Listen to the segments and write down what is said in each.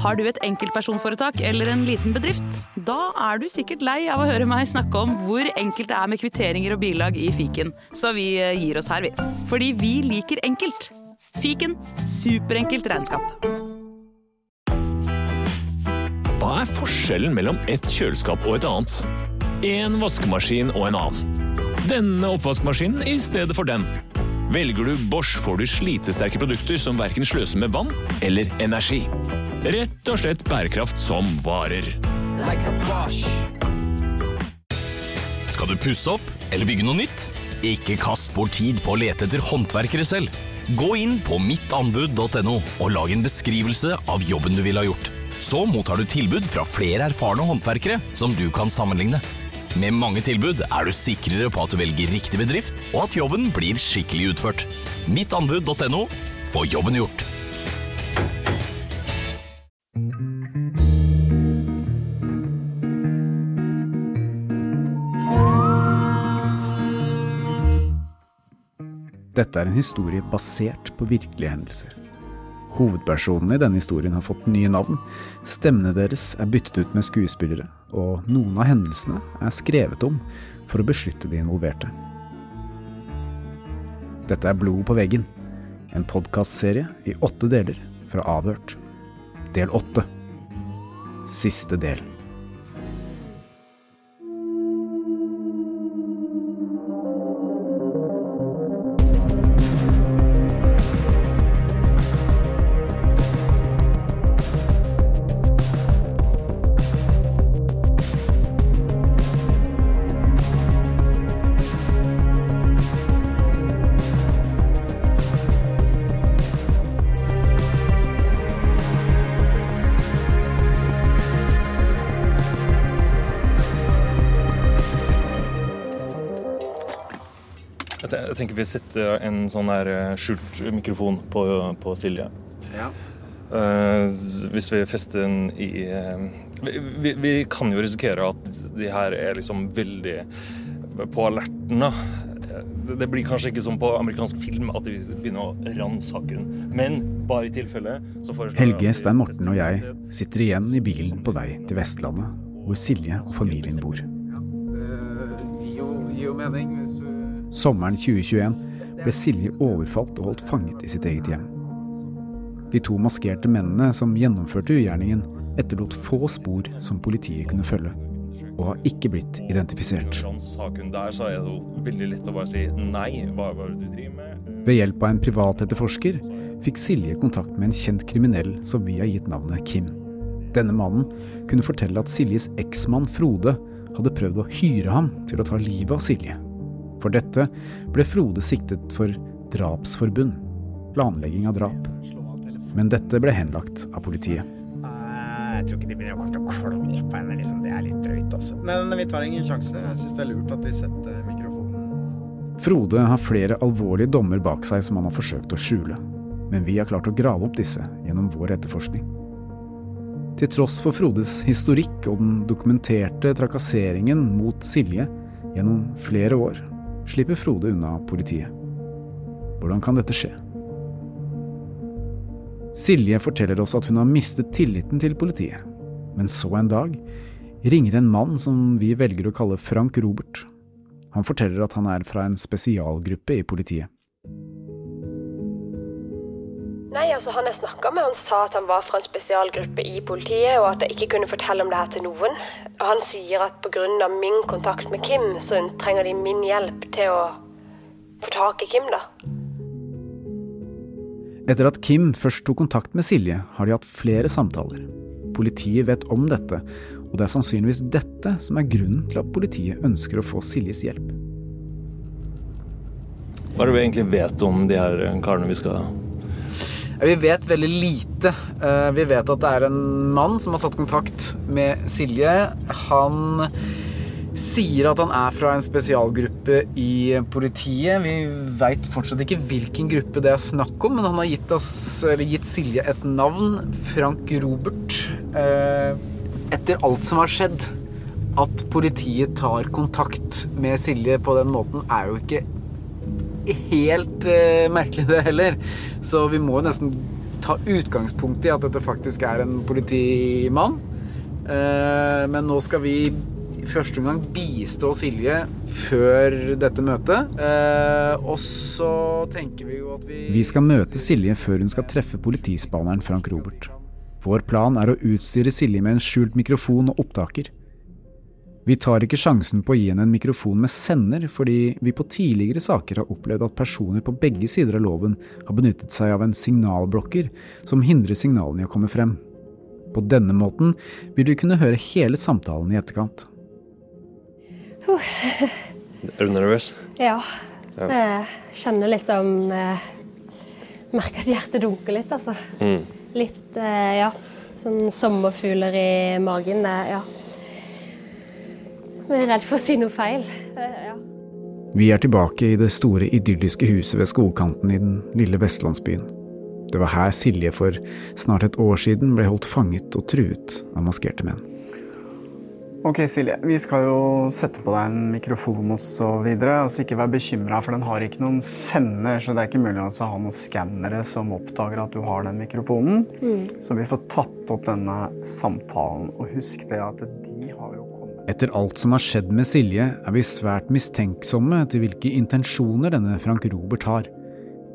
Har du et enkeltpersonforetak eller en liten bedrift? Da er du sikkert lei av å høre meg snakke om hvor enkelt det er med kvitteringer og bilag i fiken, så vi eh, gir oss her, vi. Fordi vi liker enkelt. Fiken superenkelt regnskap. Hva er forskjellen mellom et kjøleskap og et annet? En vaskemaskin og en annen. Denne oppvaskmaskinen i stedet for den. Velger du Bosch, får du slitesterke produkter som verken sløser med vann eller energi. Rett og slett bærekraft som varer. Like a Bosch. Skal du pusse opp eller bygge noe nytt? Ikke kast bort tid på å lete etter håndverkere selv. Gå inn på mittanbud.no og lag en beskrivelse av jobben du ville ha gjort. Så mottar du tilbud fra flere erfarne håndverkere som du kan sammenligne. Med mange tilbud er du sikrere på at du velger riktig bedrift, og at jobben blir skikkelig utført. Mittanbud.no få jobben gjort. Dette er en historie basert på virkelige hendelser. Hovedpersonene i denne historien har fått nye navn, stemmene deres er byttet ut med skuespillere, og noen av hendelsene er skrevet om for å beskytte de involverte. Dette er Blod på veggen, en podkastserie i åtte deler fra Avhørt. Del åtte. Siste del. Jeg te- vi setter en sånn her eh, skjult mikrofon på, på Silje. Eh, hvis vi fester den i uh, vi, vi, vi kan jo risikere at de her er liksom veldig på alerten. da. Det, det blir kanskje ikke som på amerikansk film at de begynner å ransake den. Men bare i tilfelle så foreslår Helge, Stein Morten og jeg sitter igjen i bilen på vei til Vestlandet, hvor Silje og familien bor. Sommeren 2021 ble Silje overfalt og holdt fanget i sitt eget hjem. De to maskerte mennene som gjennomførte ugjerningen, etterlot få spor som politiet kunne følge, og har ikke blitt identifisert. Der så er det veldig lett å bare si nei. Hva, hva er det du driver med? Ved hjelp av en privat etterforsker fikk Silje kontakt med en kjent kriminell som vi har gitt navnet Kim. Denne mannen kunne fortelle at Siljes eksmann Frode hadde prøvd å hyre ham til å ta livet av Silje. For dette ble Frode siktet for drapsforbund, planlegging av drap. Men dette ble henlagt av politiet. Jeg tror ikke de begynner å komme til å klore på henne. Liksom. Det er litt drøyt, altså. Men vi tar ingen sjanser. Jeg syns det er lurt at vi setter mikrofonen Frode har flere alvorlige dommer bak seg som han har forsøkt å skjule, men vi har klart å grave opp disse gjennom vår etterforskning. Til tross for Frodes historikk og den dokumenterte trakasseringen mot Silje gjennom flere år, slipper Frode unna politiet. Hvordan kan dette skje? Silje forteller oss at hun har mistet tilliten til politiet, men så en dag ringer en mann som vi velger å kalle Frank Robert. Han forteller at han er fra en spesialgruppe i politiet. Nei, altså Han jeg snakka med, han sa at han var fra en spesialgruppe i politiet, og at jeg ikke kunne fortelle om det her til noen. Og Han sier at pga. min kontakt med Kim, så trenger de min hjelp til å få tak i Kim, da. Etter at Kim først tok kontakt med Silje, har de hatt flere samtaler. Politiet vet om dette, og det er sannsynligvis dette som er grunnen til at politiet ønsker å få Siljes hjelp. Hva er det vi egentlig vet om de her karene vi skal Vi vet veldig lite. Eh, Vi vet at det er en mann som har tatt kontakt med Silje. Han sier at han er fra en spesialgruppe i politiet. Vi veit fortsatt ikke hvilken gruppe det er snakk om, men han har gitt, oss, gitt Silje et navn. Frank Robert. Eh, Etter alt som har skjedd, at politiet tar kontakt med Silje på den måten, er jo ikke helt eh, merkelig det heller. Så vi må nesten ta utgangspunkt i at dette faktisk er en politimann. Eh, men nå skal vi i første omgang bistå Silje før dette møtet. Eh, og så tenker vi jo at vi Vi skal møte Silje før hun skal treffe politispaneren Frank Robert. Vår plan er å utstyre Silje med en skjult mikrofon og opptaker. Vi tar ikke sjansen på å gi henne en mikrofon med sender, fordi vi på tidligere saker har opplevd at personer på begge sider av loven har benyttet seg av en signalblokker som hindrer signalene i å komme frem. På denne måten vil du kunne høre hele samtalen i etterkant. Er du nervøs? Ja. Jeg kjenner liksom eh, Merker at hjertet dunker litt, altså. Mm. Litt, eh, ja. Sånn sommerfugler i magen. eh, Ja. Jeg er redd for å si noe feil. Eh, Ja. Vi er tilbake i det store idylliske huset ved skogkanten i den lille vestlandsbyen. Det var her Silje for snart et år siden ble holdt fanget og truet av maskerte menn. Ok, Silje. Vi skal jo sette på deg en mikrofon videre. Altså, ikke vær bekymra, for den har ikke noen sender, så det er ikke mulig å ha noen skannere som oppdager at du har den mikrofonen. Så vi får tatt opp denne samtalen. Og husk det at de har jo Etter alt som har skjedd med Silje, er vi svært mistenksomme til hvilke intensjoner denne Frank Robert har.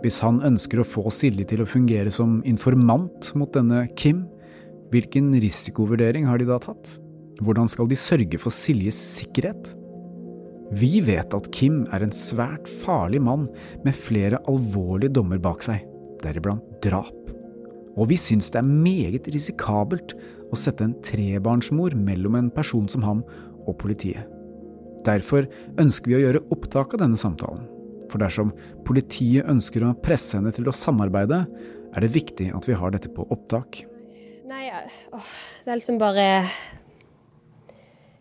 Hvis han ønsker å få Silje til å fungere som informant mot denne Kim, hvilken risikovurdering har de da tatt? Hvordan skal de sørge for Siljes sikkerhet? Vi vet at Kim er en svært farlig mann med flere alvorlige dommer bak seg, deriblant drap. Og vi syns det er meget risikabelt å sette en trebarnsmor mellom en person som ham og politiet. Derfor ønsker vi å gjøre opptak av denne samtalen. For dersom politiet ønsker å presse henne til å samarbeide, er det viktig at vi har dette på opptak. Nei, åh, det er liksom bare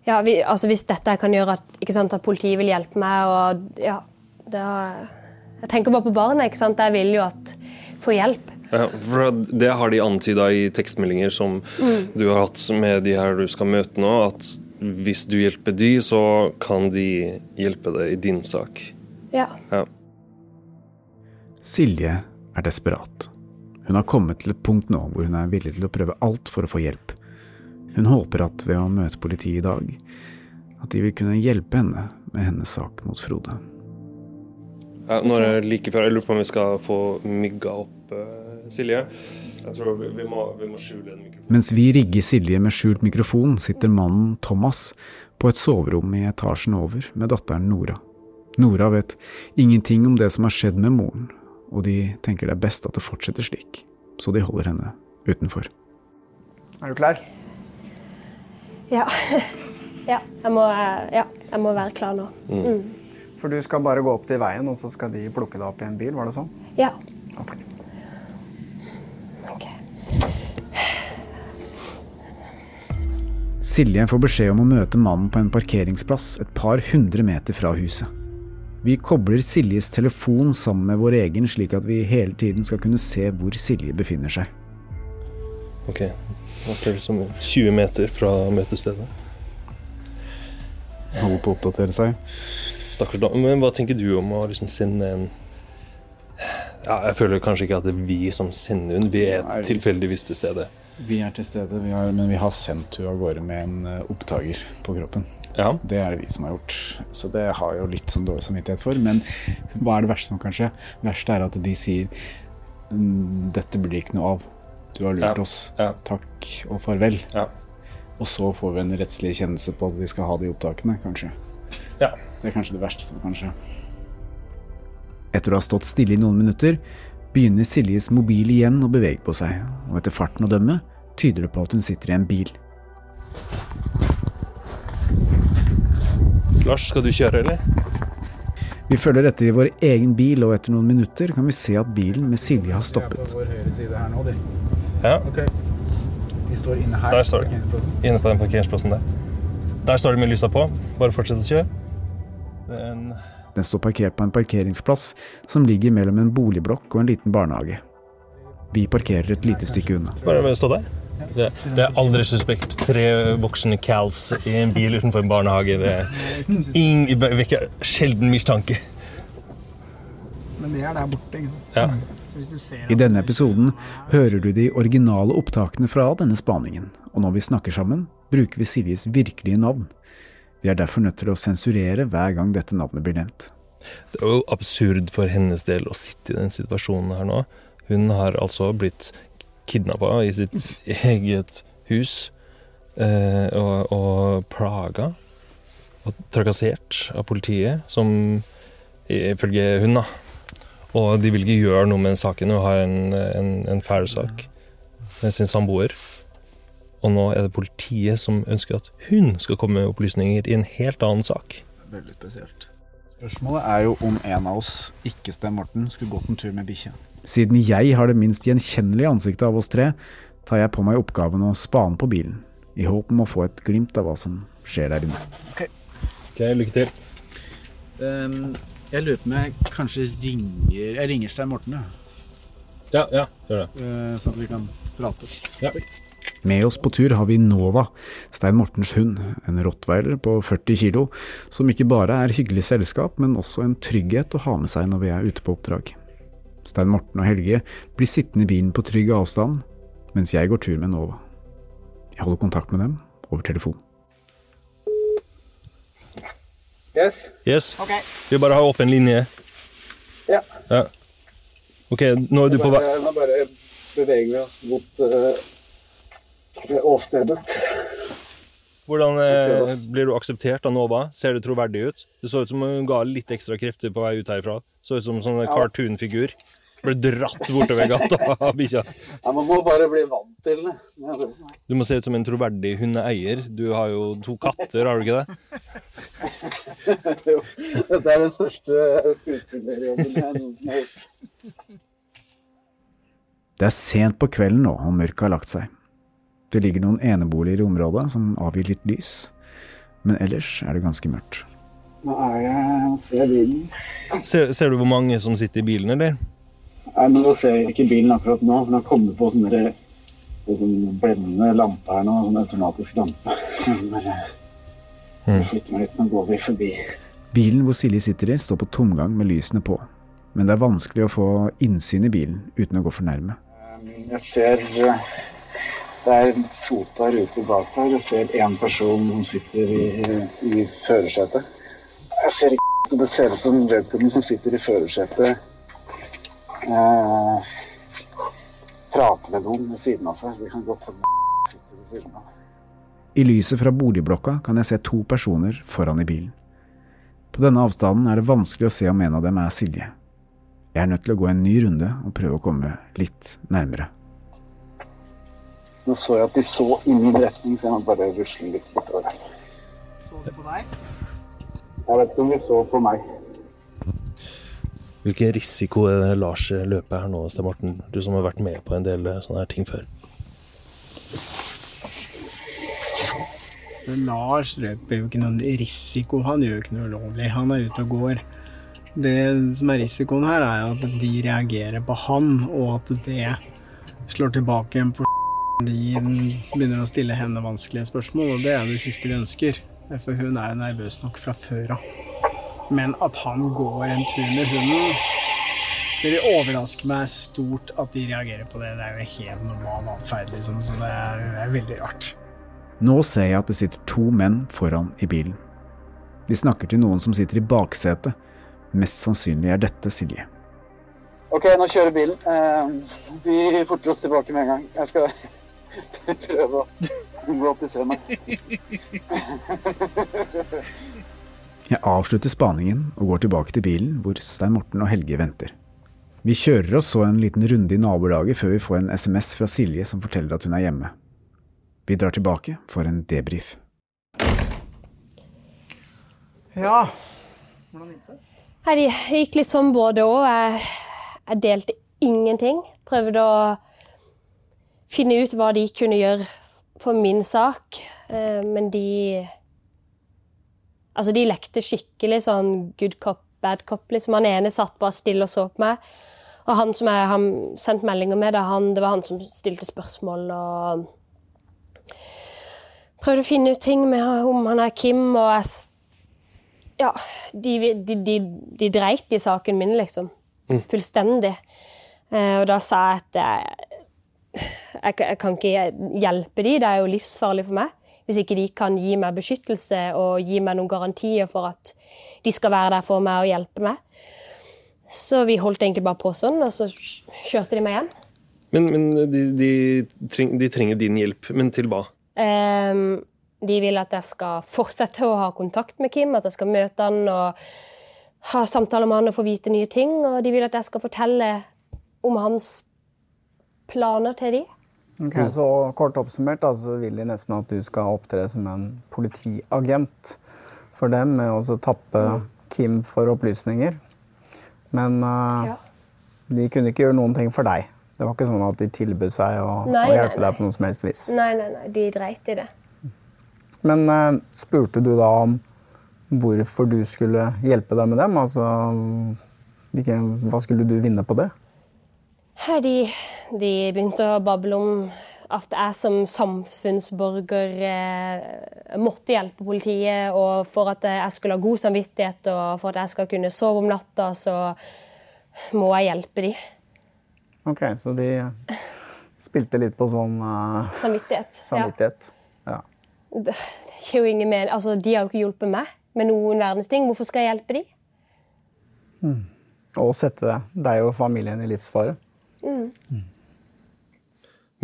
Ja, vi, altså hvis dette kan gjøre at, ikke sant, at politiet vil hjelpe meg, og ja da, Jeg tenker bare på barna, ikke sant. Jeg vil jo at få hjelp. Ja, det har de antyda i tekstmeldinger som du har hatt med de her du skal møte nå, at hvis du hjelper de, så kan de hjelpe deg i din sak. Ja. Ja. Silje er desperat. Hun har kommet til et punkt nå hvor hun er villig til å prøve alt for å få hjelp. Hun håper at ved å møte politiet i dag, at de vil kunne hjelpe henne med hennes sak mot Frode. Ja, nå er det like før. Jeg lurer på om vi skal få mygga opp uh, Silje. Jeg tror vi, vi, må, vi må skjule en mikrofon. Mens vi rigger Silje med skjult mikrofon, sitter mannen Thomas på et soverom i etasjen over med datteren Nora. Nora vet ingenting om det som har skjedd med moren, og de tenker det er best at det fortsetter slik, så de holder henne utenfor. Er du klar? Ja. ja, jeg må, ja, jeg må være klar nå. Mm. For du skal bare gå opp til veien, og så skal de plukke deg opp i en bil, var det sånn? Ja. Ok. Silje får beskjed om å møte mannen på en parkeringsplass et par hundre meter fra huset. Vi kobler Siljes telefon sammen med vår egen, slik at vi hele tiden skal kunne se hvor Silje befinner seg. Ok, hva ser det ut som 20 meter fra møtestedet. Holder på å oppdatere seg. Stakkars dame. Men hva tenker du om å liksom sende en Ja, jeg føler kanskje ikke at det er vi som sender henne. Vi er tilfeldigvis til stede. Vi er til stede, vi har, men vi har sendt henne av gårde med en eh, opptaker på kroppen. Ja. Det er det vi som har gjort, så det har jeg jo litt sånn dårlig samvittighet for. Men hva er det verste som kan skje? Det verste er at de sier «Mm, dette blir ikke noe av. Du har lurt Ja, oss. ja. Takk og farvel. Ja. Og så får vi en rettslig kjennelse på at vi skal ha de opptakene, kanskje. Ja. Det er kanskje det verste som kan skje. Etter å ha stått stille i noen minutter, begynner Siljes mobil igjen å bevege på seg, og etter farten å dømme tyder det på at hun sitter i en bil. Lars, skal du kjøre, eller? Vi følger etter i vår egen bil, og etter noen minutter kan vi se at bilen med Silje har stoppet. nå, de. Ja. De står inne her. Der står de. Inne på den parkeringsplassen der. Der står det med lysa på. Bare fortsett å kjøre. Det er en Den står parkert på en parkeringsplass som ligger mellom en boligblokk og en liten barnehage. Vi parkerer et lite stykke unna. Bare stå der. Det, det er aldri suspekt. Tre voksne cals i en bil utenfor en barnehage. Det er vekker sjelden mistanke. Men det er der borte, ikke sant? Ja. I denne episoden hører du de originale opptakene fra denne spaningen, og når vi snakker sammen, bruker vi Siljes virkelige navn. Vi er derfor nødt til å sensurere hver gang dette navnet blir nevnt. Det er jo absurd for hennes del å sitte i den situasjonen her nå. Hun har altså blitt kidnappa i sitt eget hus eh, og, og plaga og trakassert av politiet, som ifølge hun, da. Og de vil ikke gjøre noe med saken og har en, en, en fæl sak med sin samboer. Og nå er det politiet som ønsker at hun skal komme med opplysninger i en helt annen sak. Veldig spesielt. Spørsmålet er jo om en av oss, ikke Sten Morten, skulle gått en tur med bikkja. Siden jeg har det minst gjenkjennelige ansiktet av oss tre, tar jeg på meg oppgaven å spane på bilen, i håp om å få et glimt av hva som skjer der inne. Ok, Lykke til. Um, jeg lurer på om jeg kanskje ringer Jeg ringer Stein Morten, jeg. Ja, ja, gjør det. Uh, sånn at vi kan prate. Ja. Med oss på tur har vi Nova, Stein Mortens hund, en rottweiler på 40 kilo, som ikke bare er hyggelig selskap, men også en trygghet å ha med seg når vi er ute på oppdrag. Stein Morten og Helge blir sittende i bilen på trygg avstand, mens jeg går tur med Nova. Jeg holder kontakt med dem over telefon. Yes. Yes. Okay. Vi bare har åpen linje. Ja. Ja. Ok, nå er du på vei Nå bare beveger vi oss mot uh, åstedet. Hvordan eh, blir du akseptert av Nova? Ser det troverdig ut? Det så ut som hun ga litt ekstra krefter på vei ut herfra. Så ut som en sånn cartoon-figur. Ble dratt bortover gata av bikkja. Ja, man må bare bli vant til det. Det. Du må se ut som en troverdig hundeeier. Du har jo to katter, har du ikke det? Jo, Dette er den største skuespillerjobben jeg noensinne har gjort. Det er sent på kvelden nå, og mørket har lagt seg. Det ligger noen eneboliger i området som avgir litt lys, men ellers er det ganske mørkt. Nå er jeg ser bilen. Ser, ser du hvor mange som sitter i bilen, eller? Nei, men Nå ser jeg ikke bilen akkurat nå, for den har kommet på sånne sånn blendende lampe her nå. Sånn automatisk lampe. Så bare flytter meg litt, nå går vi forbi. Bilen hvor Silje sitter i, står på tomgang med lysene på, men det er vanskelig å få innsyn i bilen uten å gå for nærme. Jeg ser eh, det er sota rute bak her. Jeg ser én person som sitter i, i førersetet. Jeg ser ikke Det ser ut som vedkommende som sitter i førersetet, eh, prater med noen ved siden av seg. Det kan godt hende sitter ved siden av. I lyset fra boligblokka kan jeg se to personer foran i bilen. På denne avstanden er det vanskelig å se om en av dem er Silje. Jeg er nødt til å gå en ny runde og prøve å komme litt nærmere. Nå så jeg at de så i min retning, så jeg bare rusle litt bortover. Så de på deg? Jeg vet ikke om de så på meg. Hvilken risiko er det Lars løper her nå, Sten Morten? Du som har vært med på en del sånne her ting før. Så Lars løper jo ikke noen risiko. Han gjør jo ikke noe ulovlig. Han er ute og går. Det som er risikoen her, er at de reagerer på han, og at det slår tilbake igjen på De begynner å stille henne vanskelige spørsmål, og det er det siste vi ønsker. For hun er jo nervøs nok fra før av. Men at han går en tur med hunden Det vil overraske meg stort at de reagerer på det. Det er jo helt normal atferd, liksom, så det er, det er veldig rart. Nå ser jeg at det sitter to menn foran i bilen. De snakker til noen som sitter i baksetet. Mest sannsynlig er dette Silje. Ok, nå kjører bilen. Eh, Vi forter oss tilbake med en gang. Jeg skal prøve å unngå at de ser meg. Jeg avslutter spaningen og går tilbake til bilen hvor Stein Morten og Helge venter. Vi kjører oss så en liten runde i nabolaget før vi får en SMS fra Silje som forteller at hun er hjemme. Vi drar tilbake for en debrief. Ja. Hvordan gikk det gikk litt sånn både og. Jeg, jeg delte ingenting. Prøvde å finne ut hva de kunne gjøre for min sak. Eh, Men de Altså, de lekte skikkelig sånn good cop, bad cop. Liksom. Han ene satt bare stille og så på meg. Og han som jeg har sendt meldinger med, det, han, det var han som stilte spørsmål og Prøvde å finne ut ting med, om han er Kim, og jeg ja, de, de, de, de dreit i saken min, liksom. Fullstendig. Eh, og da sa jeg at jeg, jeg, jeg kan ikke hjelpe de, det er jo livsfarlig for meg. Hvis ikke de kan gi meg beskyttelse og gi meg noen garantier for at de skal være der for meg og hjelpe meg. Så vi holdt egentlig bare på sånn, og så kjørte de meg hjem. Men, men de, de, treng, de, trenger din hjelp, men til hva? Um, de vil at jeg skal fortsette å ha kontakt med Kim, at jeg skal møte han og ha samtaler med han og få vite nye ting. Og de vil at jeg skal fortelle om hans planer til de. Ok, Så kort oppsummert da, så vil de nesten at du skal opptre som en politiagent for dem med å tappe Kim for opplysninger. Men uh, ja. de kunne ikke gjøre noen ting for deg. Det var ikke sånn at de tilbød seg å, nei, å hjelpe nei, nei. deg på noe som helst vis. Nei, nei, nei. De dreit i det. Men uh, spurte du da om hvorfor du skulle hjelpe deg med dem? Altså, hva skulle du vinne på det? De, de begynte å bable om at jeg som samfunnsborger eh, måtte hjelpe politiet, og for at jeg skulle ha god samvittighet og for at jeg skal kunne sove om natta, så må jeg hjelpe de. Ok, så de spilte litt på sånn uh, Samvittighet. samvittighet. Ja. ja. Det, det jo ingen mening. Altså, de har jo ikke hjulpet meg med noen verdens ting. Hvorfor skal jeg hjelpe de? Mm. Og sette deg og familien i livsfare. Mm.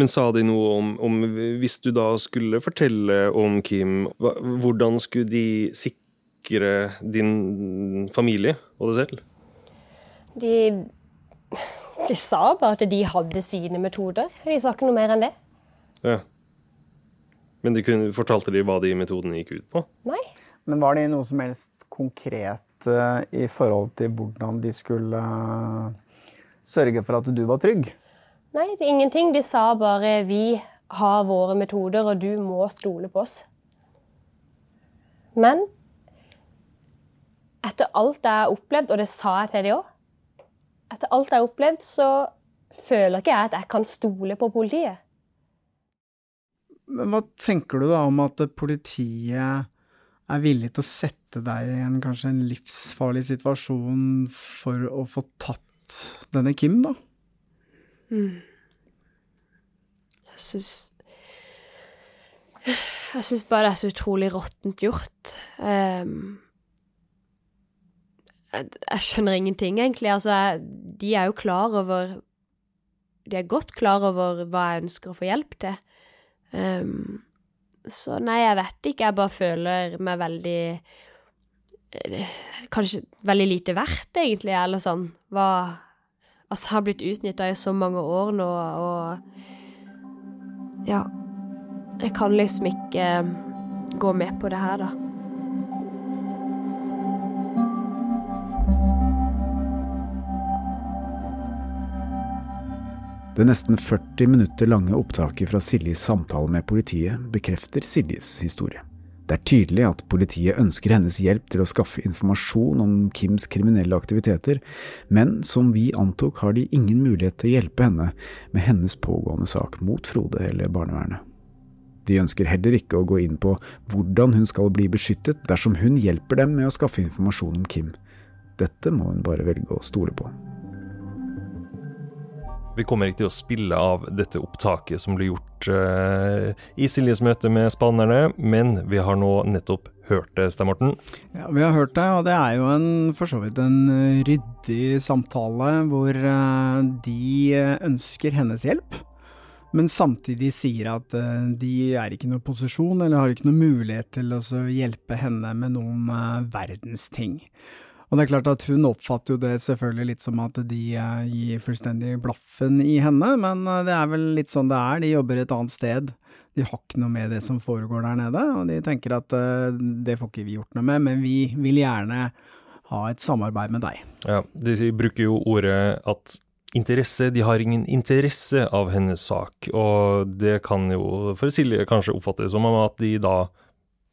Men sa de noe om, om, Hvis du da skulle fortelle om Kim, hvordan skulle de sikre din familie og deg selv? De, de sa bare at de hadde sine metoder. De sa ikke noe mer enn det. Ja. Men de kunne, fortalte de hva de metodene gikk ut på? Nei. Men var det noe som helst konkret uh, i forhold til hvordan de skulle uh, sørge for at du var trygg? Nei, det er ingenting. De sa bare 'vi har våre metoder, og du må stole på oss'. Men etter alt jeg har opplevd, og det sa jeg til de òg Etter alt jeg har opplevd, så føler ikke jeg at jeg kan stole på politiet. Men hva tenker du da om at politiet er villig til å sette deg i en kanskje en livsfarlig situasjon for å få tatt denne Kim, da? Mm. Jeg syns Jeg syns bare det er så utrolig råttent gjort. Um, jeg, jeg, skjønner ingenting, egentlig. Altså, jeg, de er jo klar over De er godt klar over hva jeg ønsker å få hjelp til. Um, så nei, jeg vet ikke. Jeg bare føler meg veldig eh, Kanskje veldig lite verdt, egentlig, eller sånn. Hva Altså, har blitt utnytta i så mange år nå, og Ja. Jeg kan liksom ikke eh, gå med på det her, da. Det nesten 40 minutter lange opptaket fra Siljes samtale med politiet bekrefter Siljes historie. Det er tydelig at politiet ønsker hennes hjelp til å skaffe informasjon om Kims kriminelle aktiviteter, men som vi antok har de ingen mulighet til å hjelpe henne med hennes pågående sak mot Frode eller barnevernet. De ønsker heller ikke å gå inn på hvordan hun skal bli beskyttet dersom hun hjelper dem med å skaffe informasjon om Kim. Dette må hun bare velge å stole på. Vi kommer ikke til å spille av dette opptaket som ble gjort uh, i Siljes møte med spannerne, men vi har nå nettopp hørt det, Stein Morten? Ja, vi har hørt det, og det er jo en, for så vidt en ryddig samtale hvor uh, de ønsker hennes hjelp. Men samtidig sier at uh, de er ikke i noen posisjon eller har ikke noen mulighet til å hjelpe henne med noen verdens ting. Og det er klart at hun oppfatter jo det selvfølgelig litt som at de eh, gir fullstendig blaffen i henne, men eh, det er vel litt sånn det er. De jobber et annet sted. De har ikke noe med det som foregår der nede, og de tenker at uh, det får ikke vi gjort noe med, men vi vil gjerne ha et samarbeid med deg. Ja, de bruker jo ordet at interesse, de har ingen interesse av hennes sak, og det kan jo for Silje kanskje oppfattes som at de da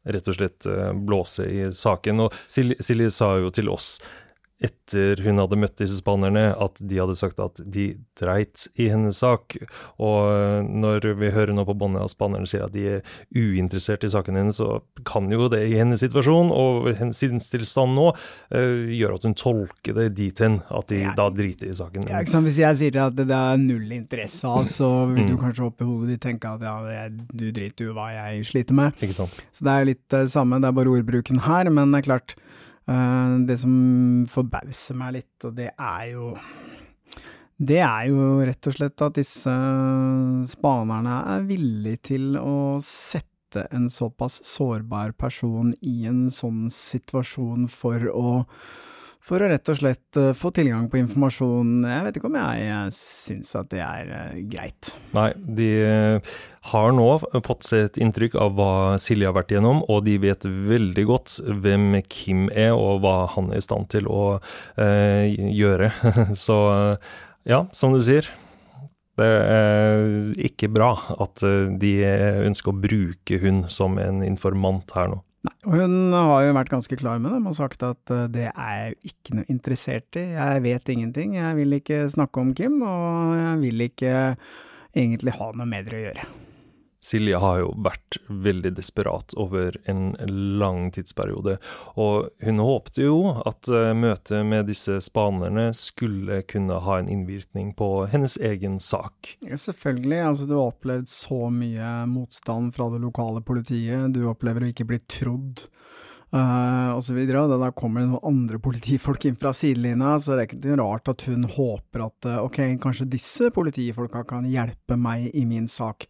rett og slett eh, blåse i saken. Og Silje, Silje sa jo til oss etter hun hadde møtt disse spanerne, at de hadde sagt at de dreit i hennes sak. Og når vi hører nå på båndet at spanerne sier at de er uinteressert i saken hennes, så kan jo det i hennes situasjon og hennes sinnstilstand nå uh, gjøre at hun tolker det dit hen at de ja. da driter i saken. Ja? Hvis jeg sier at det er null interesse av, så vil mm. du kanskje oppi hodet ditt tenke at ja, du driter jo hva jeg sliter med. Så det er litt det uh, samme, det er bare ordbruken her, men det er klart Eh, det som forbauser meg litt, og det er jo det er jo rett og slett at disse spanerne er villige til å sette en såpass sårbar person i en sånn situasjon for å for å rett og slett uh, få tilgang på informasjon. Jeg vet ikke om jeg, syns at det er uh, greit. Nei, de uh, har nå fått seg et inntrykk av hva Silje har vært igjennom, og de vet veldig godt hvem Kim er, og hva han er i stand til å gjøre. Så ja, som du sier. Det er ikke bra at de ønsker å bruke hun som en informant her nå. Nei, hun har jo vært ganske klar med dem og sagt at uh, det er jeg ikke noe interessert i. Jeg vet ingenting. Jeg vil ikke snakke om Kim, og jeg vil ikke egentlig ha noe med dere å gjøre. Silje har jo vært veldig desperat over en lang tidsperiode, og hun håpte jo at uh, møtet med disse spanerne skulle kunne ha en innvirkning på hennes egen sak. Ja, selvfølgelig. Altså, du har opplevd så mye motstand fra det lokale politiet. Du opplever å ikke bli trodd uh, osv. Da kommer det noen andre politifolk inn fra sidelinja, så det er ikke rart at hun håper at uh, ok, kanskje disse politifolka kan hjelpe meg i min sak.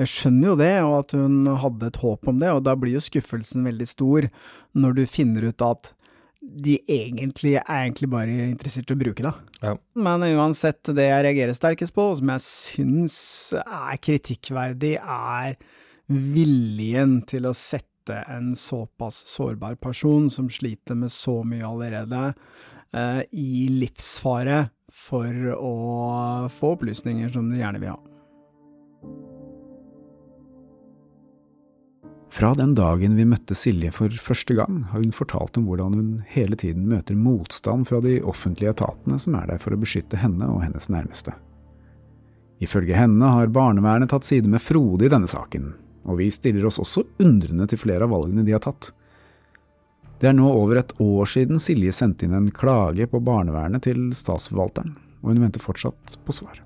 Jeg skjønner jo det, og at hun hadde et håp om det, og da blir jo skuffelsen veldig stor når du finner ut at de egentlig er egentlig bare interessert i å bruke det. Ja. Men uansett, det jeg reagerer sterkest på, og som jeg syns er kritikkverdig, er viljen til å sette sette en såpass sårbar person som sliter med så mye allerede, eh, i livsfare for å få opplysninger som de gjerne vil ha. Fra den dagen vi møtte Silje for første gang, har hun fortalt om hvordan hun hele tiden møter motstand fra de offentlige etatene som er der for å beskytte henne og hennes nærmeste. Ifølge henne har barnevernet tatt side med Frode i denne saken, og vi stiller oss også undrende til flere av valgene de har tatt. Det er nå over et år siden Silje sendte inn en klage på barnevernet til statsforvalteren, og hun venter fortsatt på svar.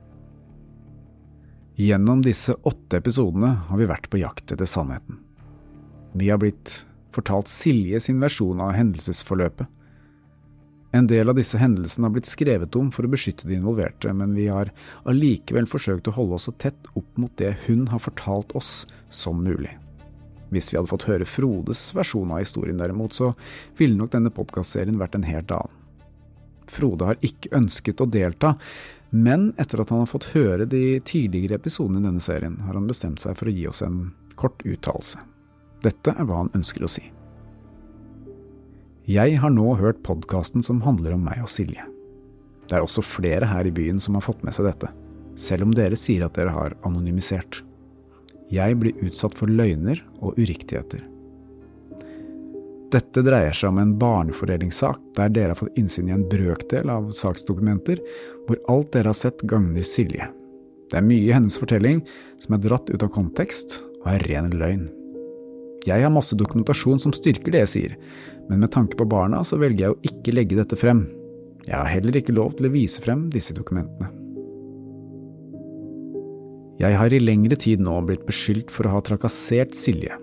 Gjennom disse åtte episodene har vi vært på jakt etter sannheten. Vi har blitt fortalt Silje sin versjon av hendelsesforløpet, en del av disse hendelsene har blitt skrevet om for å beskytte de involverte, men vi har allikevel forsøkt å holde oss så tett opp mot det hun har fortalt oss som mulig. Hvis vi hadde fått høre Frodes versjon av historien derimot, så ville nok denne podkastserien vært en helt annen. Frode har ikke ønsket å delta, men etter at han har fått høre de tidligere episodene i denne serien, har han bestemt seg for å gi oss en kort uttalelse. Dette er hva han ønsker å si. Jeg har nå hørt podkasten som handler om meg og Silje. Det er også flere her i byen som har fått med seg dette, selv om dere sier at dere har anonymisert. Jeg blir utsatt for løgner og uriktigheter. Dette dreier seg om en barnefordelingssak der dere har fått innsyn i en brøkdel av saksdokumenter, hvor alt dere har sett gagner Silje. Det er mye i hennes fortelling som er dratt ut av kontekst og er ren løgn. Jeg har masse dokumentasjon som styrker det jeg sier, men med tanke på barna så velger jeg å ikke legge dette frem. Jeg har heller ikke lov til å vise frem disse dokumentene. Jeg har i lengre tid nå blitt beskyldt for å ha trakassert Silje,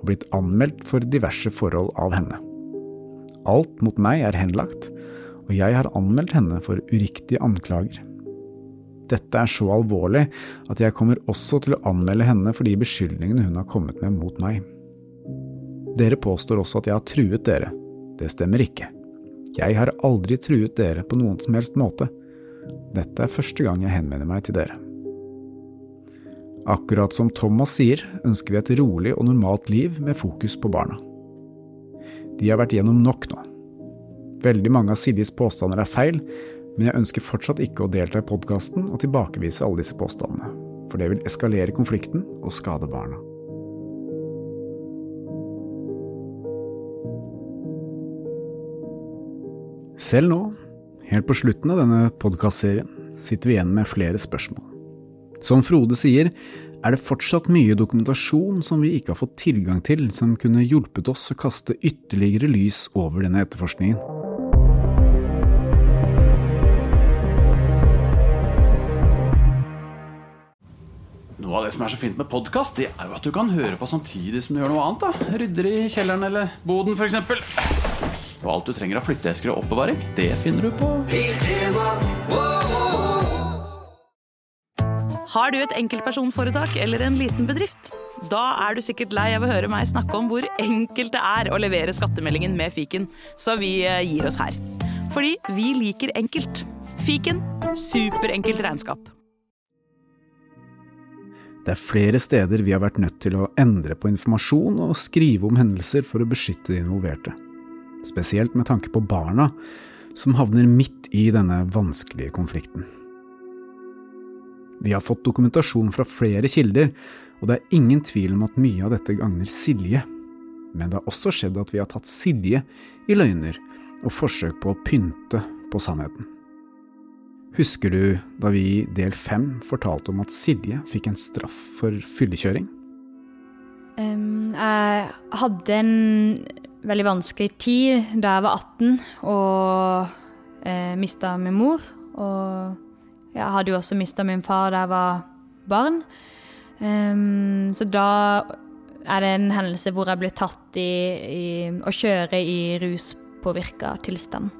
og blitt anmeldt for diverse forhold av henne. Alt mot meg er henlagt, og jeg har anmeldt henne for uriktige anklager. Dette er så alvorlig at jeg kommer også til å anmelde henne for de beskyldningene hun har kommet med mot meg. Dere påstår også at jeg har truet dere. Det stemmer ikke. Jeg har aldri truet dere på noen som helst måte. Dette er første gang jeg henvender meg til dere. Akkurat som Thomas sier, ønsker vi et rolig og normalt liv med fokus på barna. De har vært gjennom nok nå. Veldig mange av Siljes påstander er feil, men jeg ønsker fortsatt ikke å delta i podkasten og tilbakevise alle disse påstandene, for det vil eskalere konflikten og skade barna. Selv nå, helt på slutten av denne podkastserien, sitter vi igjen med flere spørsmål. Som Frode sier, er det fortsatt mye dokumentasjon som vi ikke har fått tilgang til, som kunne hjulpet oss å kaste ytterligere lys over denne etterforskningen. Noe av det som er så fint med podkast, er jo at du kan høre på samtidig som du gjør noe annet. da Rydder i kjelleren eller boden, f.eks. Og alt du trenger av flytteesker og oppbevaring, det finner du på Har du et enkeltpersonforetak eller en liten bedrift? Da er du sikkert lei av å høre meg snakke om hvor enkelt det er å levere skattemeldingen med fiken, så vi eh, gir oss her. Fordi vi liker enkelt. Fiken superenkelt regnskap. Det er flere steder vi har vært nødt til å endre på informasjon og skrive om hendelser for å beskytte de involverte. Spesielt med tanke på barna, som havner midt i denne vanskelige konflikten. Vi har fått dokumentasjon fra flere kilder, og det er ingen tvil om at mye av dette gagner Silje. Men det har også skjedd at vi har tatt Silje i løgner og forsøk på å pynte på sannheten. Husker du da vi i del fem fortalte om at Silje fikk en straff for fyllekjøring? Um, jeg hadde en veldig vanskelig tid da jeg var 18 og eh, mista min mor. Og jeg hadde jo også mista min far da jeg var barn. Um, så da er det en hendelse hvor jeg ble tatt i, i å kjøre i ruspåvirka tilstand.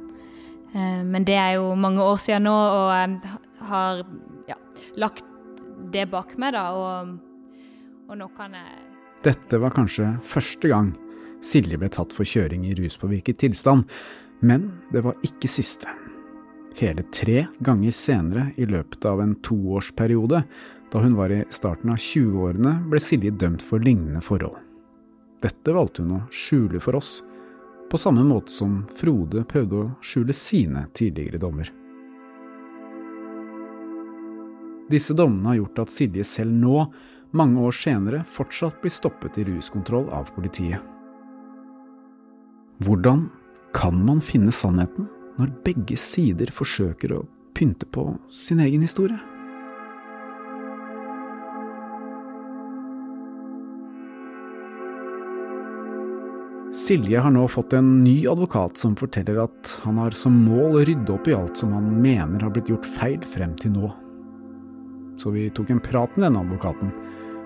Um, men det er jo mange år siden nå, og jeg har ja, lagt det bak meg, da. Og, og, nå kan jeg Dette var kanskje første gang Silje ble tatt for kjøring i ruspåvirket tilstand, men det var ikke siste. Hele tre ganger senere i løpet av en toårsperiode, da hun var i starten av 20-årene, ble Silje dømt for lignende forhold. Dette valgte hun å skjule for oss på samme måte som Frode prøvde å skjule sine tidligere dommer. Disse dommene har gjort at Silje selv nå, mange år senere, fortsatt blir stoppet i ruskontroll av politiet. Hvordan kan man finne sannheten når begge sider forsøker å pynte på sin egen historie? Silje har nå fått en ny advokat som forteller at han har som mål å rydde opp i alt som han mener har blitt gjort feil frem til nå. Så vi tok en prat med denne advokaten,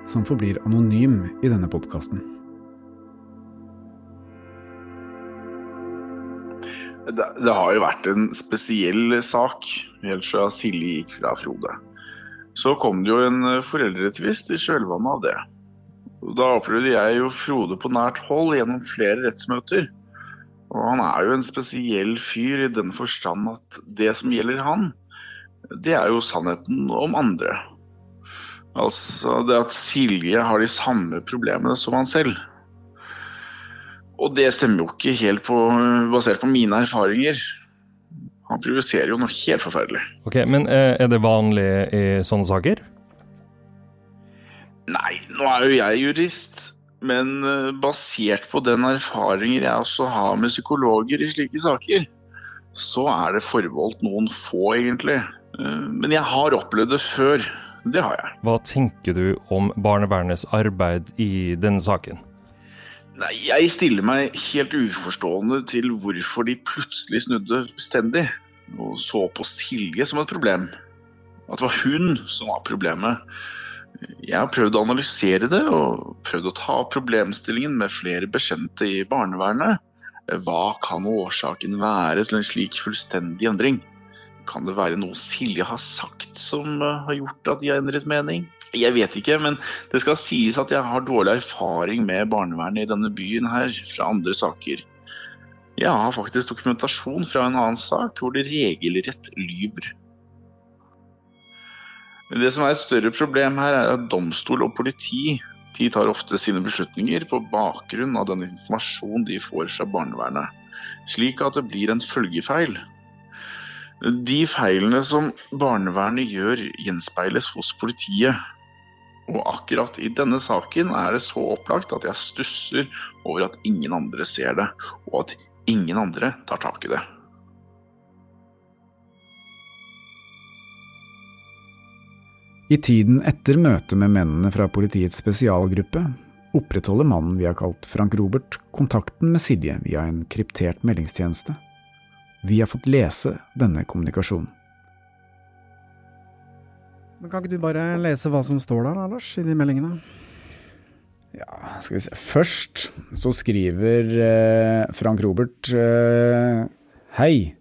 som forblir anonym i denne podkasten. Det, det, har jo vært en spesiell sak helt fra Silje gikk fra Frode. Så kom det jo en foreldretvist i kjølvannet av det. Da opplevde jeg jo Frode på nært hold gjennom flere rettsmøter. Og han er jo en spesiell fyr i den forstand at det som gjelder han, det er jo sannheten om andre. Altså det at Silje har de samme problemene som han selv. Og det stemmer jo ikke helt på, basert på mine erfaringer. Han provoserer jo noe helt forferdelig. Ok, Men eh, er det vanlig i sånne saker? Nei, nå er jo jeg jurist. Men eh, basert på den erfaringer jeg også har med psykologer i slike saker, så er det forbeholdt noen få, egentlig. Eh, men jeg har opplevd det før. Det har jeg. Hva tenker du om barnevernets arbeid i denne saken? Nei, Jeg stiller meg helt uforstående til hvorfor de plutselig snudde bestendig og så på Silje som et problem. At det var hun som var problemet. Jeg har prøvd å analysere det og prøvd å ta problemstillingen med flere bekjente i barnevernet. Hva kan årsaken være til en slik fullstendig endring? Kan det være noe Silje har sagt som eh, har gjort at de har endret mening? Jeg vet ikke, men det skal sies at jeg har dårlig erfaring med barnevernet i denne byen her fra andre saker. Jeg har faktisk dokumentasjon fra en annen sak hvor det regelrett lyver. Det som er et større problem her, er at domstol og politi de tar ofte sine beslutninger på bakgrunn av den informasjon de får fra barnevernet, slik at det blir en følgefeil. De feilene som barnevernet gjør, gjenspeiles hos politiet. Og akkurat i denne saken er det så opplagt at jeg stusser over at ingen andre ser det, og at ingen andre tar tak i det. I tiden etter møtet med mennene fra politiets spesialgruppe opprettholder mannen vi har kalt Frank Robert, kontakten med Silje via en kryptert meldingstjeneste. Vi har fått lese denne kommunikasjonen. Men Kan ikke du bare lese hva som står der, Lars, i de meldingene? Ja, skal vi se. Først så skriver eh, Frank Robert eh, Hei,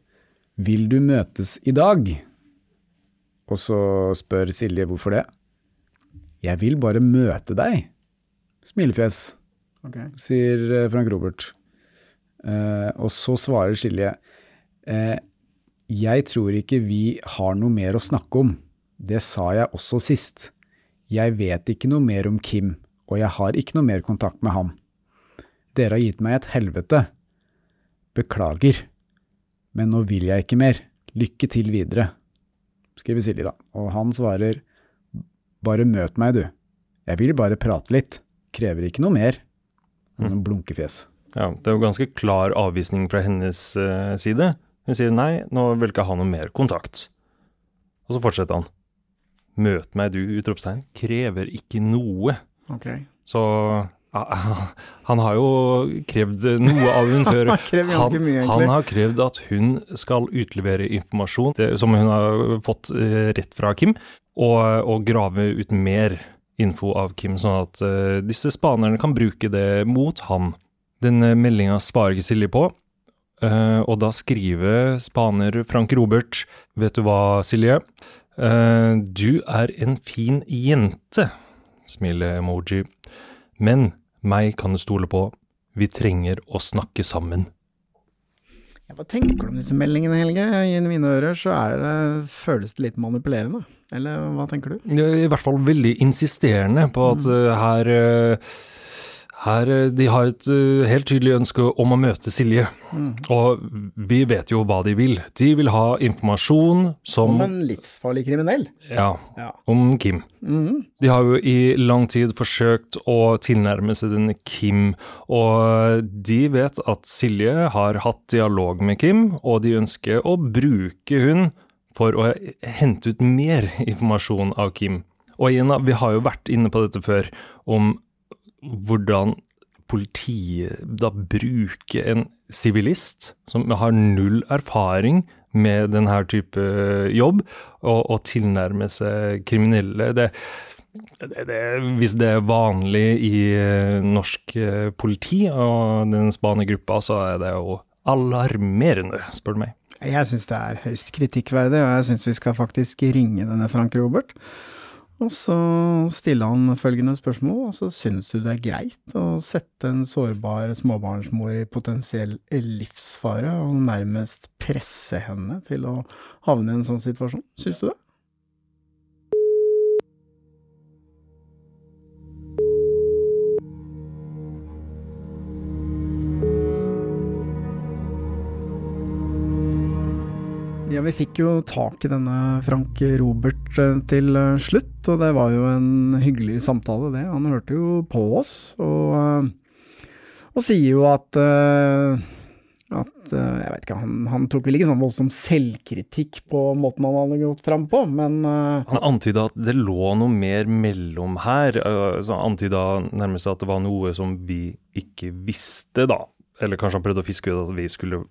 vil du møtes i dag? Og så spør Silje hvorfor det. Jeg vil bare møte deg. Smilefjes, okay. sier eh, Frank Robert. Eh, og så svarer Silje eh, Jeg tror ikke vi har noe mer å snakke om. Det sa jeg også sist. Jeg vet ikke noe mer om Kim, og jeg har ikke noe mer kontakt med ham. Dere har gitt meg et helvete. Beklager. Men nå vil jeg ikke mer. Lykke til videre. Skriver Silje, da. Og han svarer bare møt meg, du. Jeg vil bare prate litt. Krever ikke noe mer. Mm. blunkefjes. Ja, Det er jo ganske klar avvisning fra hennes eh, side. Hun sier nei, nå vil ikke ha noe mer kontakt. Og så fortsetter han. Møt meg, du! utropstegn. Krever ikke noe. Okay. Så han har jo krevd noe av hun før. Han har krevd mye. Han har krevd at hun skal utlevere informasjon som hun har fått eh, rett fra Kim, og, og grave ut mer info av Kim, sånn at uh, disse spanerne kan bruke det mot han. Den uh, meldinga svarer ikke Silje på, uh, og da skriver spaner Frank Robert Vet du hva, Silje? Eh, du er en fin jente, smile-emoji. Men meg kan du stole på. Vi trenger å snakke sammen. Ja, hva tenker du om disse meldingene, Helge? I mine ører så er det, føles det litt manipulerende. Eller hva tenker du? I hvert fall veldig insisterende på at eh, her eh, her, eh, De har et uh, helt tydelig ønske om å møte Silje. Mm. Og vi vet jo hva de vil. De vil ha informasjon som Om en livsfarlig kriminell. Ja, Ja. om Kim. Mm. De har jo i lang tid forsøkt å tilnærme seg denne Kim, og de vet at Silje har hatt dialog med Kim, og de ønsker å bruke hun for å hente ut mer informasjon av Kim. Og igjen, vi har jo vært inne på dette før, om hvordan politiet da bruker en sivilist som har null erfaring med denne type jobb, og, og tilnærme seg kriminelle. Det, det, det, hvis det er vanlig i eh, norsk eh, politi og den spanergruppa, så er det jo alarmerende, spør du meg. Jeg syns det er høyst kritikkverdig, og jeg syns vi skal faktisk ringe denne Frank Robert. Og så stiller han følgende spørsmål, og så syns du det er greit å sette en sårbar småbarnsmor i potensiell livsfare, og nærmest presse henne til å havne i en sånn situasjon? synes du det? Ja, vi fikk jo tak i denne Frank Robert eh, til eh, slutt, og det var jo en hyggelig samtale, det. Han hørte jo på oss, og, eh, og sier jo at at Jeg vet ikke, han, han tok vel ikke sånn voldsom selvkritikk på måten han hadde gått fram på, men Han antyda at det lå noe mer mellom her. øh, så Han antyda nærmest at det var noe som vi ikke visste, da. Eller kanskje han prøvde å fiske ut at vi skulle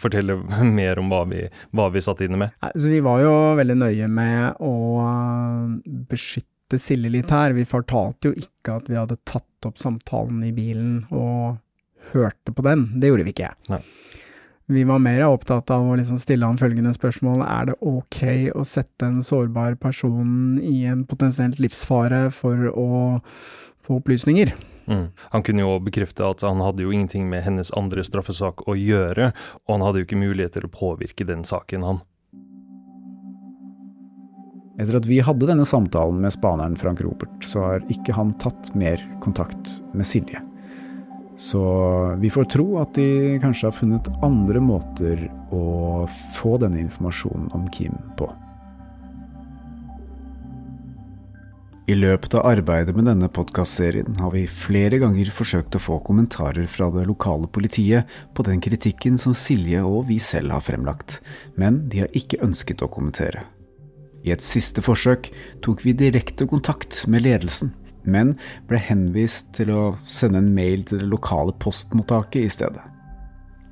fortelle mer om hva vi, hva vi satt inne med. Altså, vi var jo veldig nøye med å eh, beskytte Silje litt her. Vi fortalte jo ikke at vi hadde tatt opp samtalen i bilen og hørte på den. Det gjorde vi ikke. Nei. Vi var mer opptatt av å liksom stille han følgende spørsmål. Er det ok å sette en sårbar person i en potensielt livsfare for å få opplysninger? Mm. Han kunne jo bekrefte at han hadde jo ingenting med hennes andre straffesak å gjøre, og han hadde jo ikke mulighet til å påvirke den saken, han. Etter at vi hadde denne samtalen med spaneren Frank Robert, så har ikke han tatt mer kontakt med Silje. Så vi får tro at de kanskje har funnet andre måter å få denne informasjonen om Kim på. I løpet av arbeidet med denne podkastserien har vi flere ganger forsøkt å få kommentarer fra det lokale politiet på den kritikken som Silje og vi selv har fremlagt, men de har ikke ønsket å kommentere. I et siste forsøk tok vi direkte kontakt med ledelsen, men ble henvist til å sende en mail til det lokale postmottaket i stedet.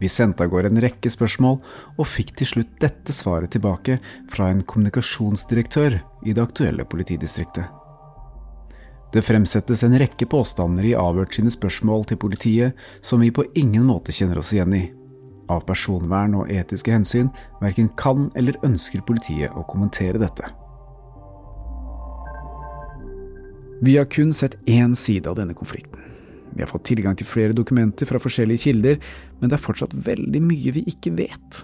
Vi sendte av gårde en rekke spørsmål, og fikk til slutt dette svaret tilbake fra en kommunikasjonsdirektør i det aktuelle politidistriktet. Det fremsettes en rekke påstander i avhørt sine spørsmål til politiet som vi på ingen måte kjenner oss igjen i. Av personvern og etiske hensyn verken kan eller ønsker politiet å kommentere dette. Vi har kun sett én side av denne konflikten. Vi har fått tilgang til flere dokumenter fra forskjellige kilder, men det er fortsatt veldig mye vi ikke vet.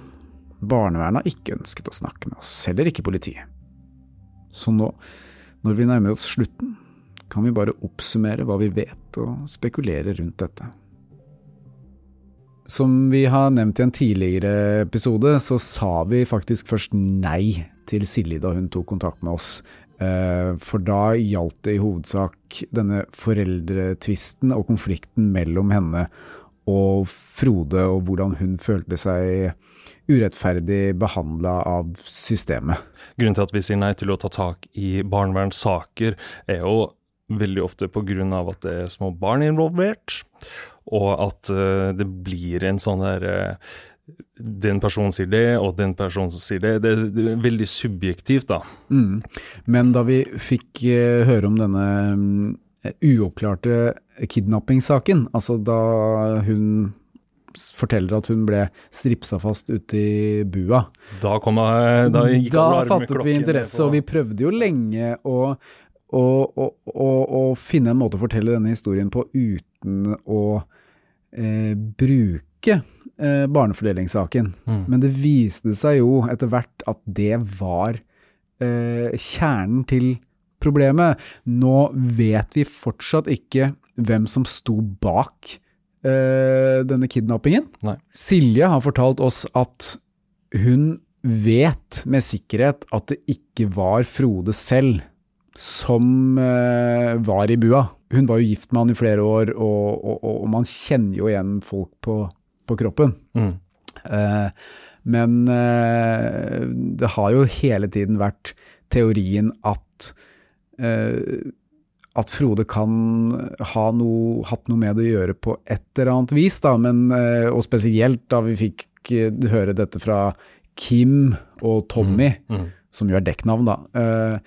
Barnevernet har ikke ønsket å snakke med oss, heller ikke politiet. Så nå, når vi nærmer oss slutten, kan vi bare oppsummere hva vi vet og spekulere rundt dette. Som vi har nevnt i en tidligere episode, så sa vi faktisk først nei til Silje da hun tok kontakt med oss. Eh, for da gjaldt det i hovedsak denne foreldretvisten og konflikten mellom henne og Frode, og hvordan hun følte seg urettferdig behandla av systemet. Grunnen til at vi sier nei til å ta tak i barnevernssaker, er jo veldig ofte av at det er små barn involvert, og at uh, det blir en sånn der uh, Den personen sier det, og den personen sier det. Det, det er veldig subjektivt, da. Mm. Men da vi fikk uh, høre om denne um, uoppklarte kidnappingssaken, altså da hun forteller at hun ble stripsa fast ute i bua. Da, kom da, gikk da fattet vi interesse, og vi prøvde jo lenge å å finne en måte å fortelle denne historien på uten å eh, bruke eh, barnefordelingssaken. Mm. Men det viste seg jo etter hvert at det var eh, kjernen til problemet. Nå vet vi fortsatt ikke hvem som sto bak eh, denne kidnappingen. Nei. Silje har fortalt oss at hun vet med sikkerhet at det ikke var Frode selv som eh, var i bua. Hun var jo gift med han i flere år, og, og, og man kjenner jo igjen folk på, på kroppen. Mm. Eh, men eh, det har jo hele tiden vært teorien at eh, at Frode kan ha noe, hatt noe med det å gjøre på et eller annet vis, da, men, eh, og spesielt da vi fikk eh, høre dette fra Kim og Tommy, mm. Mm. som jo er dekknavn, da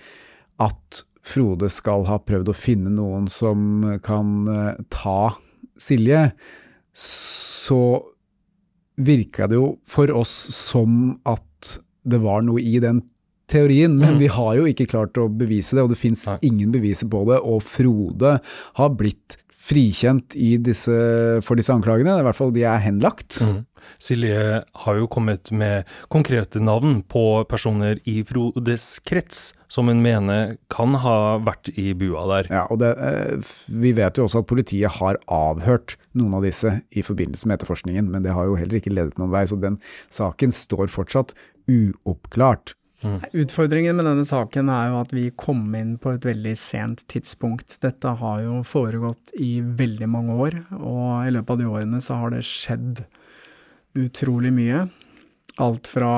at Frode skal ha prøvd å finne noen som kan eh, ta Silje, så virka det jo for oss som at det var noe i den teorien, men mm. vi har jo ikke klart å bevise det, og det fins ingen beviser på det. Og Frode har blitt frikjent disse, for disse anklagene, i hvert fall de er henlagt. Mm. Silje har jo kommet med konkrete navn på personer i Frodes krets som hun mener kan ha vært i bua der. Ja, og det, eh, Vi vet jo også at politiet har avhørt noen av disse i forbindelse med etterforskningen, men det har jo heller ikke ledet noen vei, så den saken står fortsatt uoppklart. Mm. Utfordringen med denne saken er jo at vi kom inn på et veldig sent tidspunkt. Dette har jo foregått i veldig mange år, og i løpet av de årene så har det skjedd utrolig mye. Alt fra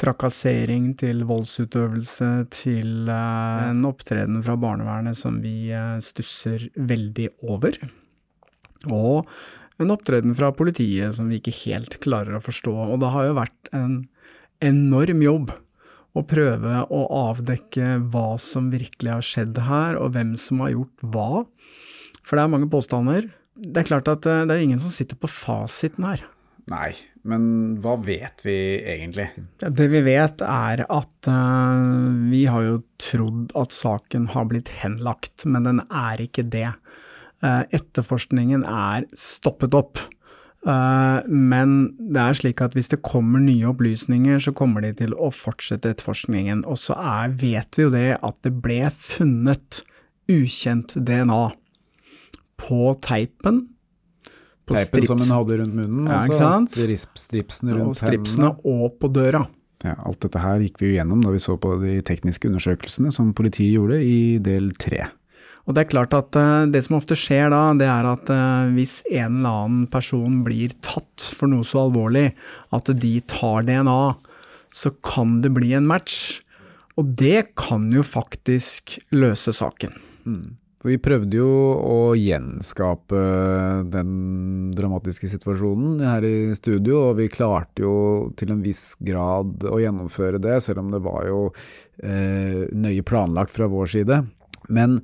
trakassering til voldsutøvelse til eh, en opptreden fra barnevernet som vi eh, stusser veldig over. Og en opptreden fra politiet som vi ikke helt klarer å forstå. Og det har jo vært en enorm jobb å prøve å avdekke hva som virkelig har skjedd her, og hvem som har gjort hva. For det er mange påstander. Det er klart at eh, det er ingen som sitter på fasiten her. Nei, men hva vet vi egentlig? Det vi vet er at uh, vi har jo trodd at saken har blitt henlagt, men den er ikke det. Uh, etterforskningen er stoppet opp. Uh, men det er slik at hvis det kommer nye opplysninger, så kommer de til å fortsette etterforskningen. Og så er, vet vi jo det at det ble funnet ukjent DNA på teipen Teipen som hun hadde rundt munnen, ja, altså strip, stripsene rundt og stripsene og på døra. Ja, alt dette her gikk vi jo gjennom da vi så på de tekniske undersøkelsene som politiet gjorde i del tre. Og det er klart at uh, det som ofte skjer da, det er at uh, hvis en eller annen person blir tatt for noe så alvorlig at de tar DNA, så kan det bli en match. Og det kan jo faktisk løse saken. Mm. Vi prøvde jo å gjenskape den dramatiske situasjonen her i studio, og vi klarte jo til en viss grad å gjennomføre det, selv om det var jo eh, nøye planlagt fra vår side. Men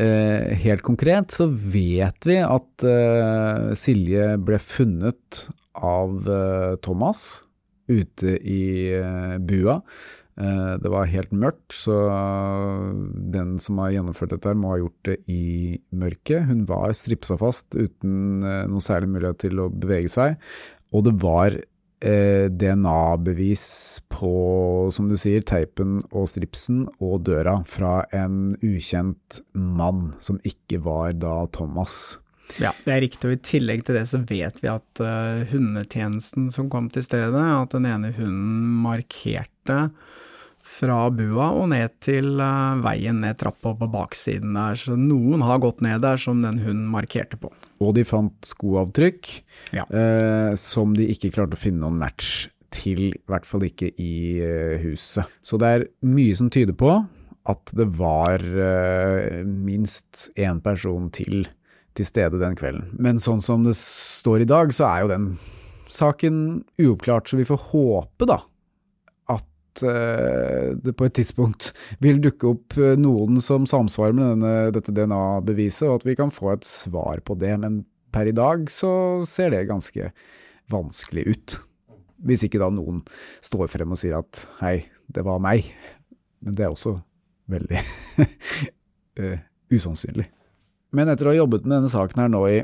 eh, helt konkret så vet vi at eh, Silje ble funnet av eh, Thomas ute i eh, bua. Eh, det var helt mørkt, så den som har gjennomført dette, må ha gjort det i mørket. Hun var stripsa fast uten eh, noe særlig mulighet til å bevege seg, og det var eh, DNA-bevis på, som du sier, teipen og stripsen og døra fra en ukjent mann, som ikke var da Thomas. Ja, det er riktig, og i tillegg til det så vet vi at uh, hundetjenesten som kom til stedet, at den ene hunden markerte fra bua og ned til uh, veien ned trappa på baksiden der, så noen har gått ned der som den hunden markerte på. Og de fant skoavtrykk Ja. eh, som de ikke klarte å finne noen match til, i hvert fall ikke i eh, huset. Så det er mye som tyder på at det var eh, minst én person til til stede den kvelden. Men sånn som det står i dag, så er jo den saken uoppklart, så vi får håpe da eh, det på et tidspunkt vil dukke opp eh, noen som samsvarer med denne, dette DNA-beviset, og at vi kan få et svar på det. Men per i dag så ser det ganske vanskelig ut. Hvis ikke da noen står frem og sier at hei, det var meg. Men det er også veldig eh, usannsynlig. Men etter å ha jobbet med denne saken her nå i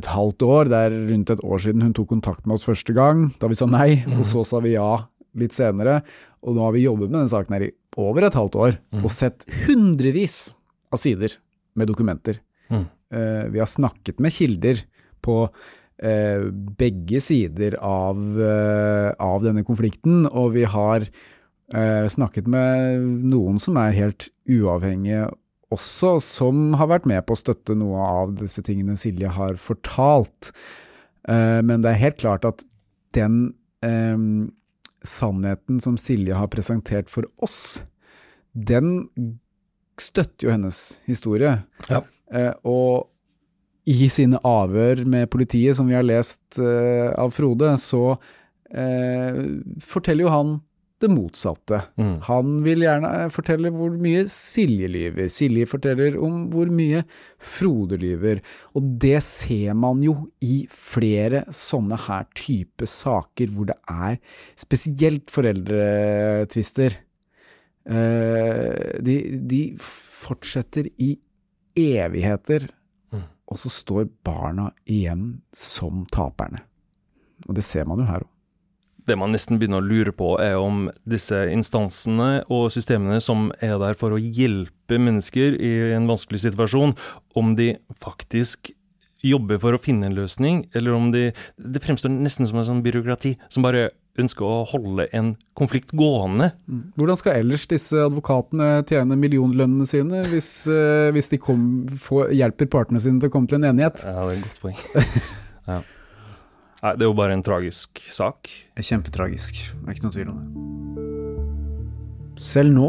et halvt år, det er rundt et år siden hun tok kontakt med oss første gang, da vi sa nei, og så sa vi ja litt senere, og nå har vi jobbet med denne saken her i over et halvt år, og sett hundrevis av sider med dokumenter. Mm. Uh, vi har snakket med kilder på uh, begge sider av, uh, av denne konflikten, og vi har snakket med noen som er helt uavhengige også, som har vært med på å støtte noe av disse tingene Silje har fortalt. Men det er helt klart at den eh, sannheten som Silje har presentert for oss, den støtter jo hennes historie. Ja. Eh, og i sine avhør med politiet, som vi har lest eh, av Frode, så eh, forteller jo han det motsatte. Mm. Han vil gjerne eh, fortelle hvor mye Silje lyver. Silje forteller om hvor mye Frode lyver. Og det ser man jo i flere sånne her type saker hvor det er spesielt foreldretvister. Eh, de, de fortsetter i evigheter, Mm. og så står barna igjen som taperne. Og det ser man jo her òg. Det man nesten begynner å lure på, er om disse instansene og systemene som er der for å hjelpe mennesker i en vanskelig situasjon, om de faktisk jobber for å finne en løsning, eller om de Det fremstår nesten som en sånn byråkrati som bare ønsker å holde en konflikt gående. Hvordan skal ellers disse advokatene tjene millionlønnene sine, hvis, eh, hvis de kom, får, hjelper partene sine til å komme til en enighet? Ja, det er et godt poeng. ja. Nei, det er jo bare en tragisk sak. Kjempetragisk, det er ikke noe tvil om det. Selv nå,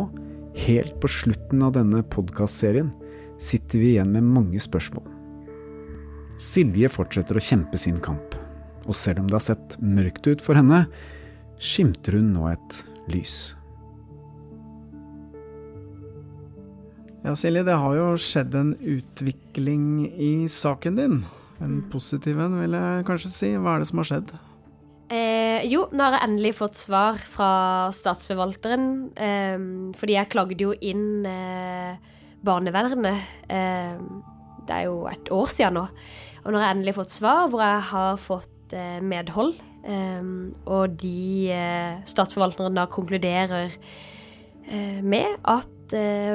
helt på slutten av denne podkastserien, sitter vi igjen med mange spørsmål. Silje fortsetter å kjempe sin kamp, og selv om det har sett mørkt ut for henne, skimter hun nå et lys. Ja, Silje, det har jo skjedd en utvikling i saken din. En positiv en, vil jeg kanskje si. Hva er det som har skjedd? Eh, jo, nå har jeg endelig fått svar fra statsforvalteren. Eh, fordi jeg klagde jo inn eh, barnevernet. Eh, det er jo et år siden nå. Og nå har jeg endelig fått svar hvor jeg har fått eh, medhold. Eh, og de eh, statsforvalteren da konkluderer eh, med at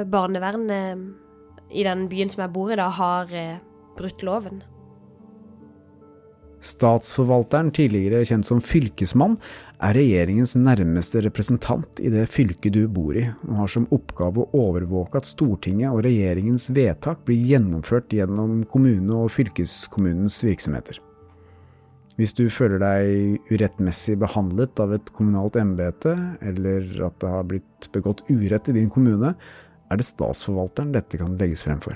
barnevernet i den byen som jeg bor i, da har brutt loven. Statsforvalteren, tidligere kjent som fylkesmann, er regjeringens nærmeste representant i det fylket du bor i, og har som oppgave å overvåke at Stortinget og regjeringens vedtak blir gjennomført gjennom kommune- og fylkeskommunens virksomheter. Hvis du føler deg urettmessig behandlet av et kommunalt embete, eller at det har blitt begått urett i din kommune, er det statsforvalteren dette kan legges frem for.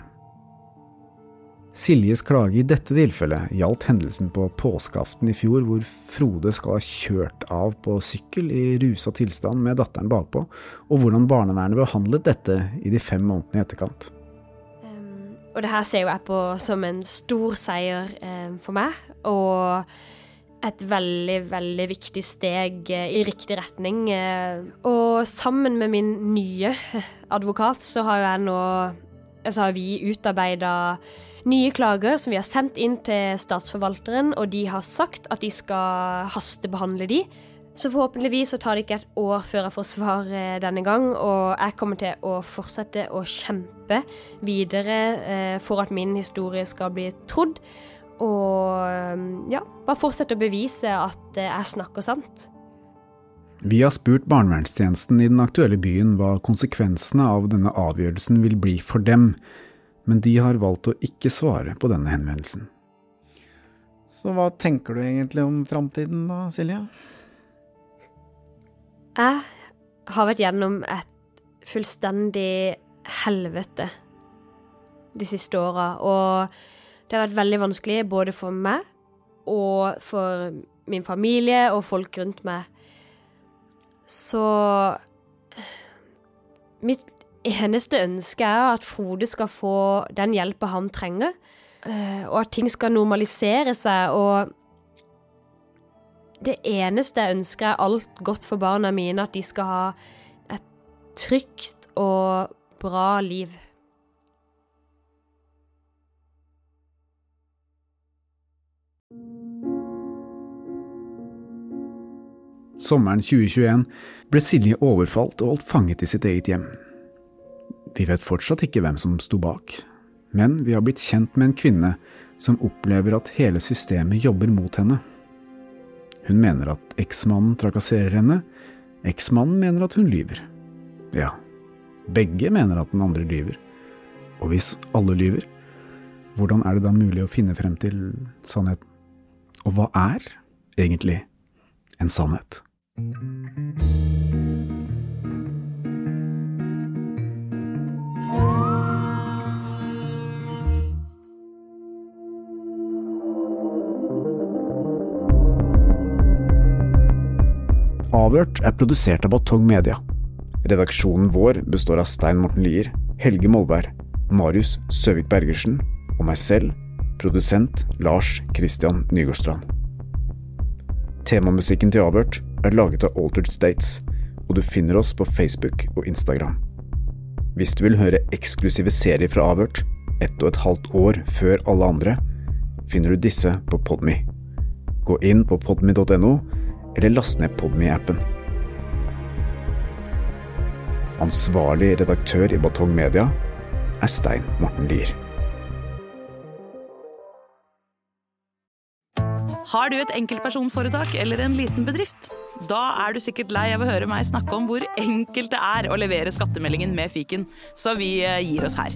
Siljes klage i dette tilfellet gjaldt hendelsen på påskeaften i fjor hvor Frode skal ha kjørt av på sykkel i rusa tilstand med datteren bakpå, og hvordan barnevernet behandlet dette i de fem månedene i etterkant. Og det her ser jeg på som en stor seier um, for meg, og et veldig, veldig viktig steg eh, i riktig retning. Eh. Og sammen med min nye advokat så har jo jeg nå Så har vi utarbeida nye klager som vi har sendt inn til statsforvalteren, og de har sagt at de skal hastebehandle de. Så forhåpentligvis så tar det ikke et år før jeg får svar eh, denne gang, og jeg kommer til å fortsette å kjempe videre eh, for at min historie skal bli trodd. Og eh, ja, bare fortsette å bevise at jeg snakker sant. Vi har spurt barnevernstjenesten i den aktuelle byen hva konsekvensene av denne avgjørelsen vil bli for dem, men de har valgt å ikke svare på denne henvendelsen. Så hva tenker du egentlig om framtiden da, Silje? Jeg har vært gjennom et fullstendig helvete de siste åra, og det har vært veldig vanskelig både for meg og for min familie og folk rundt meg. Så mitt eneste ønske er at Frode skal få den hjelpa han trenger, eh, og at ting skal normalisere seg. og det eneste jeg ønsker, er alt godt for barna mine. At de skal ha et trygt og bra liv. Sommeren 2021 ble Silje overfalt og holdt fanget i sitt eget hjem. Vi vet fortsatt ikke hvem som sto bak, men vi har blitt kjent med en kvinne som opplever at hele systemet jobber mot henne. Hun mener at eksmannen trakasserer henne, eksmannen mener at hun lyver. Ja, begge mener at den andre lyver. Og hvis alle lyver, hvordan er det da mulig å finne frem til sannheten? Og hva er egentlig en sannhet? Avhørt er produsert av Batong Media. Redaksjonen vår består av Stein Morten Lier, Helge Molberg, Marius Søvik Bergersen og meg selv, produsent Lars Christian Nygårdstrand. Temamusikken til Avhørt er laget av Altered States, og du finner oss på Facebook og Instagram. Hvis du vil høre eksklusive serier fra Avhørt, ett og et halvt år før alle andre, finner du disse på Podme. Gå inn på podme.no eller last ned Podme-appen. Ansvarlig redaktør i Batong Media er Stein Morten Lier. Har du et enkeltpersonforetak eller en liten bedrift? Da er du sikkert lei av å høre meg snakke om hvor enkelt det er å levere skattemeldingen med fiken, så vi eh, gir oss her.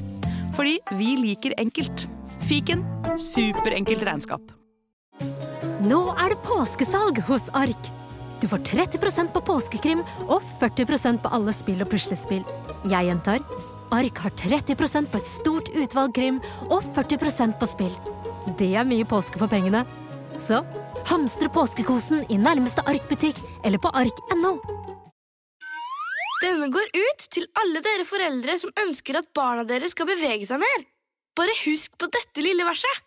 Fordi vi liker enkelt. Fiken superenkelt regnskap. Nå er det påskesalg hos Ark. Du får 30% på påskekrim og 40% på alle spill og puslespill. Jeg gjentar Ark har 30% på et stort utvalg krim og 40% på spill. Det er mye påske for pengene. Så hamstre påskekosen i nærmeste Ark-butikk eller på ark.no. Denne går ut til alle dere foreldre som ønsker at barna deres skal bevege seg mer. Bare husk på dette lille verset.